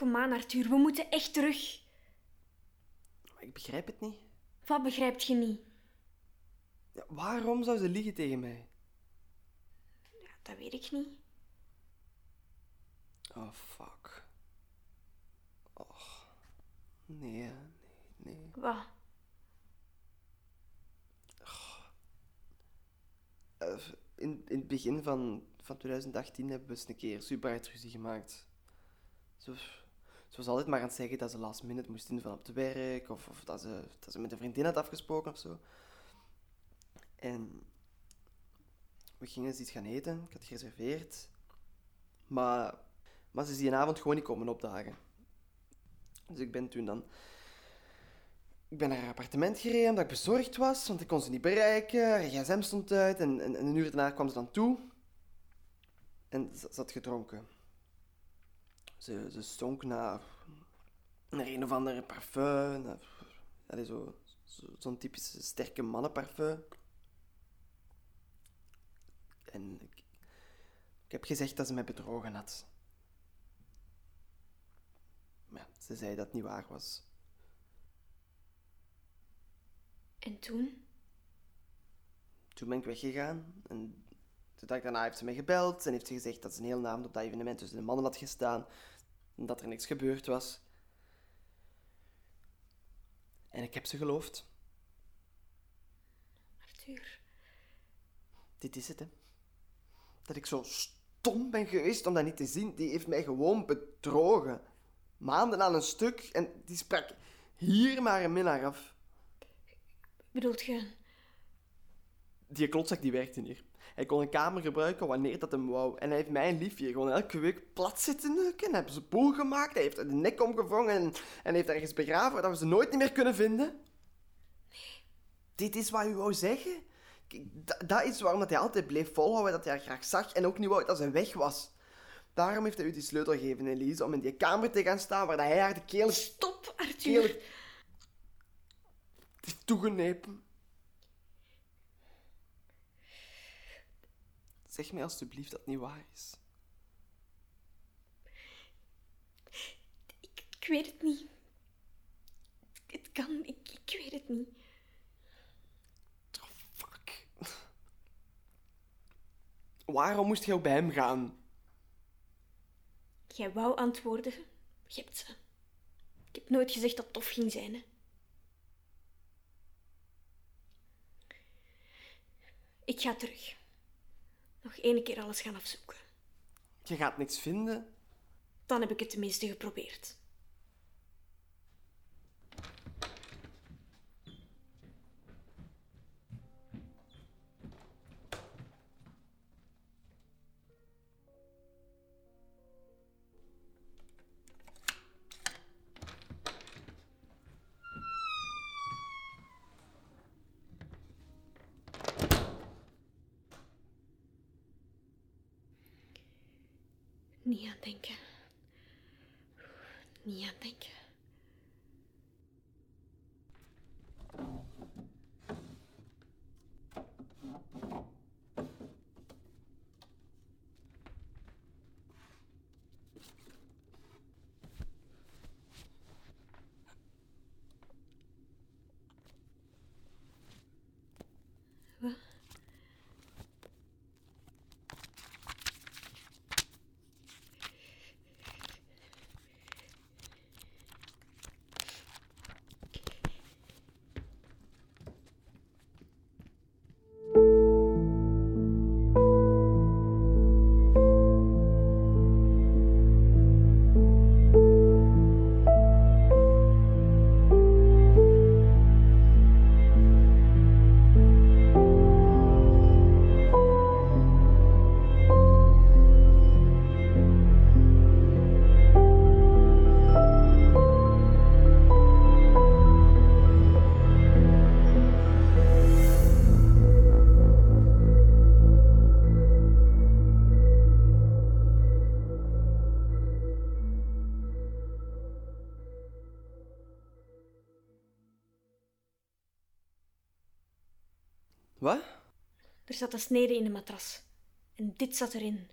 Kom aan, Arthur, we moeten echt terug. Maar ik begrijp het niet. Wat begrijpt je niet? Ja, waarom zou ze liegen tegen mij? Ja, dat weet ik niet. Oh, fuck. Och. Nee, nee, nee. Wat? Eh, in, in het begin van, van 2018 hebben we eens een keer super hard ruzie gemaakt. Zo, ze was altijd maar aan het zeggen dat ze last minute moest in van op het werk, of, of dat, ze, dat ze met een vriendin had afgesproken of zo. En we gingen eens iets gaan eten, ik had gereserveerd. Maar, maar ze is die avond gewoon niet komen opdagen. Dus ik ben toen dan ik ben naar haar appartement gereden omdat ik bezorgd was, want ik kon ze niet bereiken. Haar gsm stond uit en, en, en een uur daarna kwam ze dan toe. En ze, ze had gedronken. Ze, ze stonk naar, naar een of andere parfum. Naar, allee, zo, zo, zo'n typische sterke mannenparfum. En ik, ik heb gezegd dat ze mij bedrogen had. Maar ja, ze zei dat het niet waar was. En toen? Toen ben ik weggegaan en de dag daarna heeft ze mij gebeld en heeft ze gezegd dat ze een hele avond op dat evenement tussen de mannen had gestaan en dat er niks gebeurd was. En ik heb ze geloofd. Arthur. Dit is het, hè. Dat ik zo stom ben geweest om dat niet te zien. Die heeft mij gewoon bedrogen. Maanden aan een stuk en die sprak hier maar een minnaar af. Bedoelt je? Die klotzak die werkte hier. Hij kon een kamer gebruiken wanneer dat hem wou. En hij heeft mij en Liefje gewoon elke week plat zitten neuken. Hebben ze boel gemaakt. Hij heeft de nek omgevrongen en, en heeft ergens begraven dat we ze nooit meer kunnen vinden. Dit is wat u wou zeggen? Dat is waarom dat hij altijd bleef volhouden dat hij haar graag zag en ook niet wou dat ze weg was. Daarom heeft hij u die sleutel gegeven, Elise, om in die kamer te gaan staan waar dat hij haar de keel Stop, Arthur. keel heeft toegenepen. Zeg mij alstublieft dat het niet waar is. Ik, ik weet het niet. Het kan, ik, ik weet het niet. Oh, fuck. Waarom moest je ook bij hem gaan? Jij wou antwoorden. Je hebt ze. Ik heb nooit gezegd dat het tof ging zijn. Hè. Ik ga terug. Nog één keer alles gaan afzoeken. Je gaat niks vinden. Dan heb ik het tenminste geprobeerd. Niet aan denken. Niet Wat? Er zat een snede in de matras. En dit zat erin.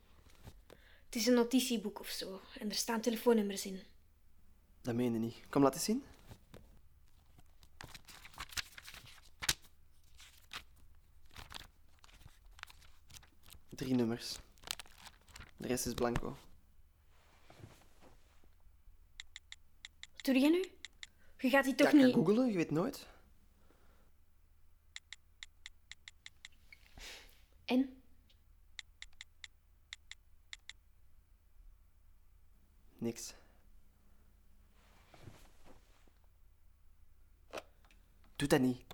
Het is een notitieboek of zo. En er staan telefoonnummers in. Dat meen je niet. Kom, laat eens zien. Drie nummers. De rest is blanco. Wat doe jij nu? Je gaat die toch ja, ik niet... ga googlen, je weet nooit. En? Niks. Doe dat niet.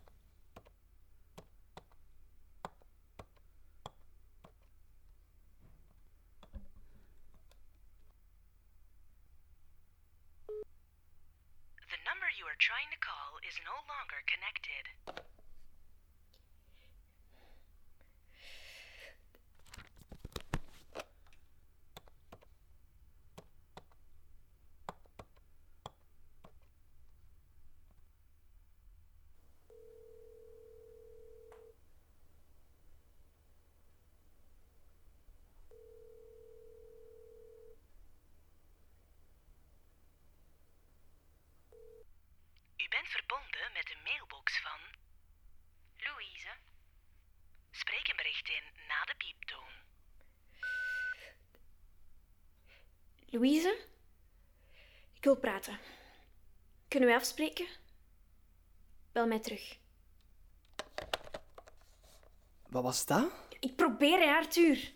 The number you are trying to call is no longer connected. U bent verbonden met de mailbox van Louise. Spreek een bericht in na de pieptoon. Louise? Ik wil praten. Kunnen we afspreken? Bel mij terug. Wat was dat? Ik probeer, hè, Arthur.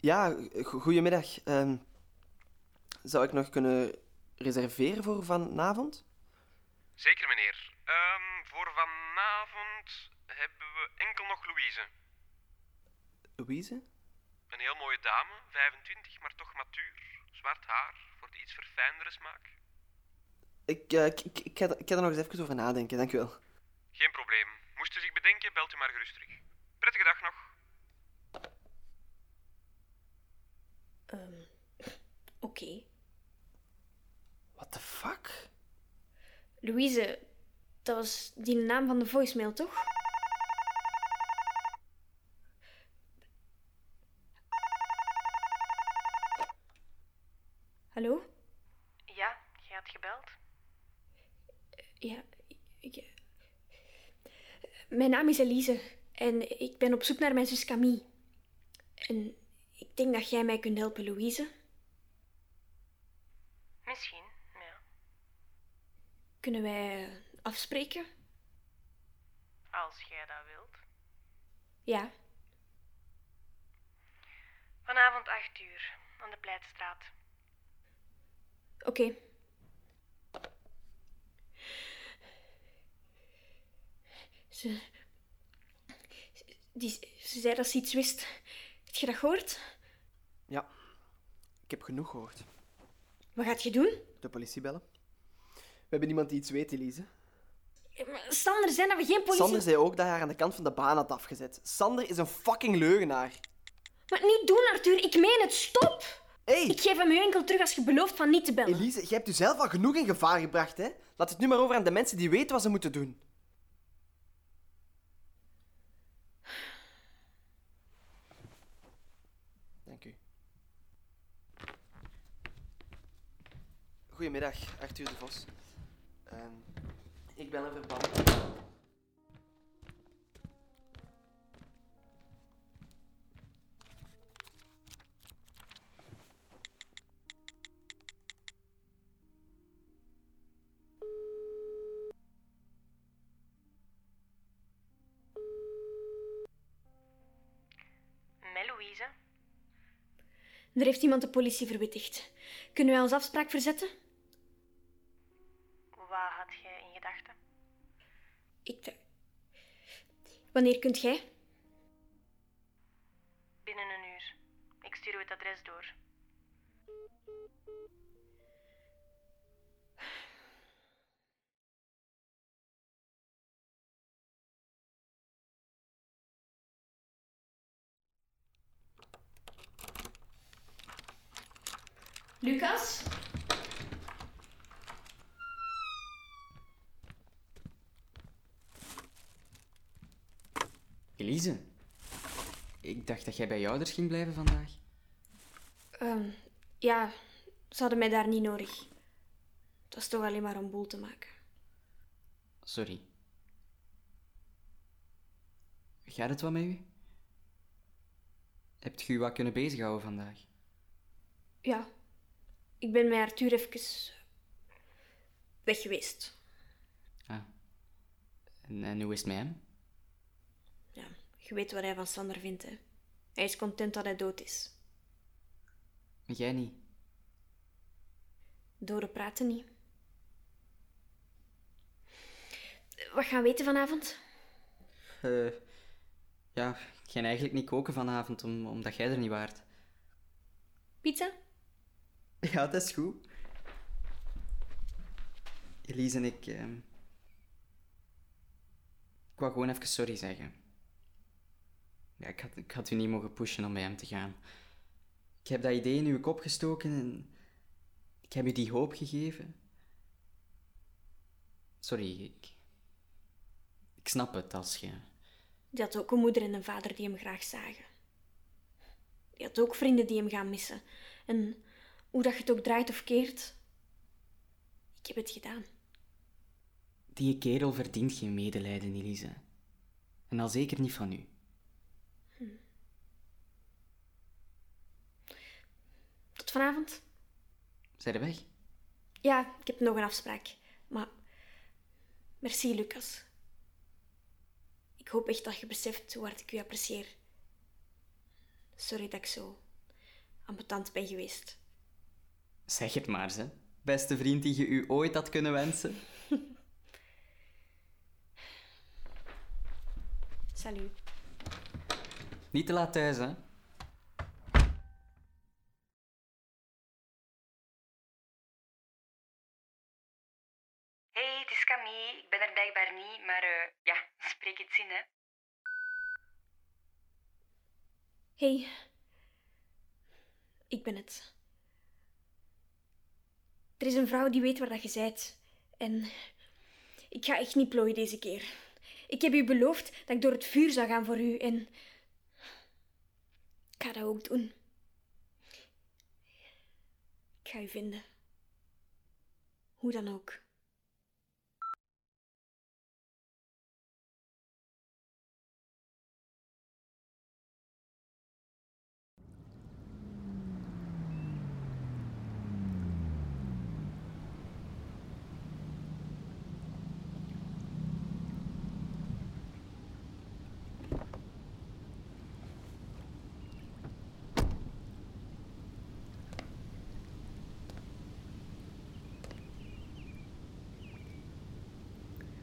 Ja, go- goedemiddag. Ehm, zou ik nog kunnen reserveren voor vanavond? Zeker, meneer. Ehm, voor vanavond hebben we enkel nog Louise. Louise? Een heel mooie dame, 25, maar toch matuur. Zwart haar, voor de iets verfijndere smaak. Ik, eh, ik, ik, ik, ga, ik ga er nog eens even over nadenken, dank u wel. Geen probleem. Moest u zich bedenken, belt u maar gerust terug. Prettige dag nog. Ehm, Oké. What the fuck? Louise, dat was die naam van de voicemail, toch? Hallo? Ja, je had gebeld. Ja, ik... Mijn naam is Elise en ik ben op zoek naar mijn zus Camille. En ik denk dat jij mij kunt helpen, Louise. Misschien, ja. Kunnen wij eh, afspreken? Als jij dat wilt. Ja. Vanavond 8 uur, aan de Pleitstraat. Oké. Ze... Die, ze zei dat ze iets wist. Heb je dat gehoord? Ja, ik heb genoeg gehoord. Wat gaat je doen? De politie bellen. We hebben iemand die iets weet, Elise. Maar Sander zei dat we geen politie... Sander zei ook dat hij haar aan de kant van de baan had afgezet. Sander is een fucking leugenaar. Maar niet doen, Arthur. Ik meen het. Stop! Hé, Ik geef hem je enkel terug als je belooft van niet te bellen. Elise, jij hebt jezelf al genoeg in gevaar gebracht, hè? Laat het nu maar over aan de mensen die weten wat ze moeten doen. Dank u. Goedemiddag, Arthur de Vos. Ehm, ik ben een verband. Er heeft iemand de politie verwittigd. Kunnen wij onze afspraak verzetten? Ik... Wanneer kunt jij? Binnen een uur. Ik stuur u het adres door. Lucas? Elise, ik dacht dat jij bij je ouders ging blijven vandaag. Ehm, ja, ze hadden mij daar niet nodig. Het was toch alleen maar om boel te maken. Sorry. Gaat het wel met u? Hebt u wat kunnen bezighouden vandaag? Ja, ik ben met Arthur even weg geweest. Ah. En, en hoe is het met hem? Je weet wat hij van Sander vindt, hè. Hij is content dat hij dood is. Jij niet? Doden praten niet. Wat gaan we eten vanavond? Eh, ja, ik ga eigenlijk niet koken vanavond, om, omdat jij er niet waart. Pizza? Ja, dat is goed. Elise en ik... ehm, Ik wou gewoon even sorry zeggen. Ja, ik had, ik had u niet mogen pushen om bij hem te gaan. Ik heb dat idee in uw kop gestoken en... Ik heb u die hoop gegeven. Sorry, ik... Ik snap het als je... Die had ook een moeder en een vader die hem graag zagen. Die had ook vrienden die hem gaan missen. En hoe dat je het ook draait of keert, ik heb het gedaan. Die kerel verdient geen medelijden, Elise. En al zeker niet van u. Tot vanavond? Zij er weg? Ja, ik heb nog een afspraak. Maar merci, Lucas. Ik hoop echt dat je beseft hoe hard ik u apprecieer. Sorry dat ik zo ambetant ben geweest. Zeg het maar, ze. Beste vriend die je u ooit had kunnen wensen. Salut. Niet te laat thuis, hè? hey, het is Camille. Ik ben er blijkbaar niet, maar eh, ja, het zin, hè. Hey, ik ben het. Er is een vrouw die weet waar dat je zijt. En ik ga echt niet plooien deze keer. Ik heb u beloofd dat ik door het vuur zou gaan voor u en ik ga dat ook doen. Ik ga u vinden. Hoe dan ook.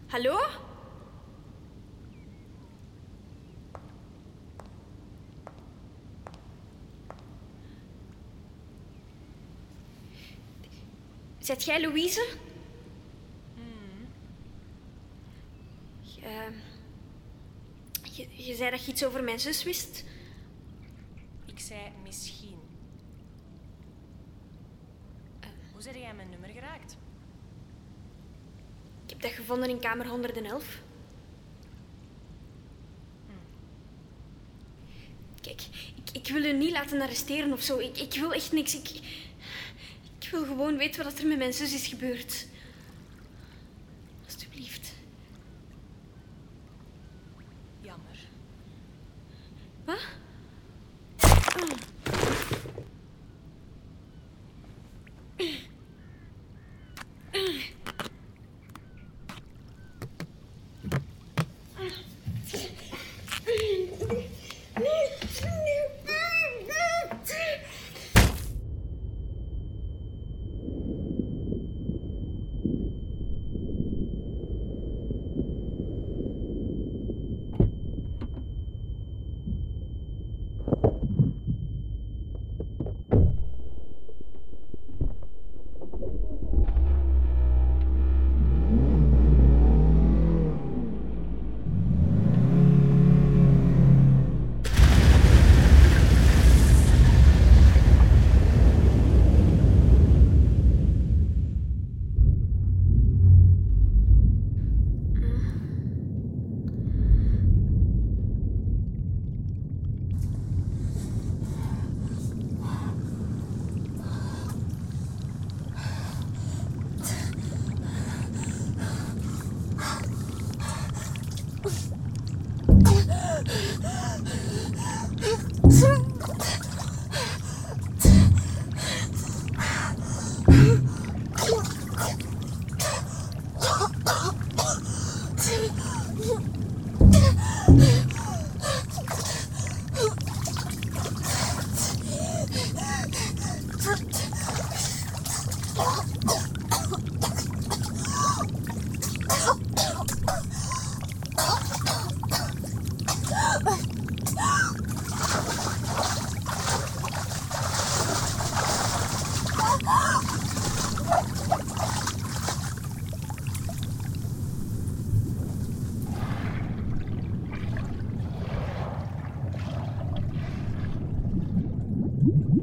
Hallo? Zet jij Louise? Je, je, je zei dat je iets over mijn zus wist. Ik zei misschien. Hoe zijn jij mijn nummer geraakt? Heb dat gevonden in kamer 111. Kijk, ik, ik wil u niet laten arresteren of zo. Ik, ik wil echt niks. Ik, ik wil gewoon weten wat er met mijn zus is gebeurd. Mm-hmm.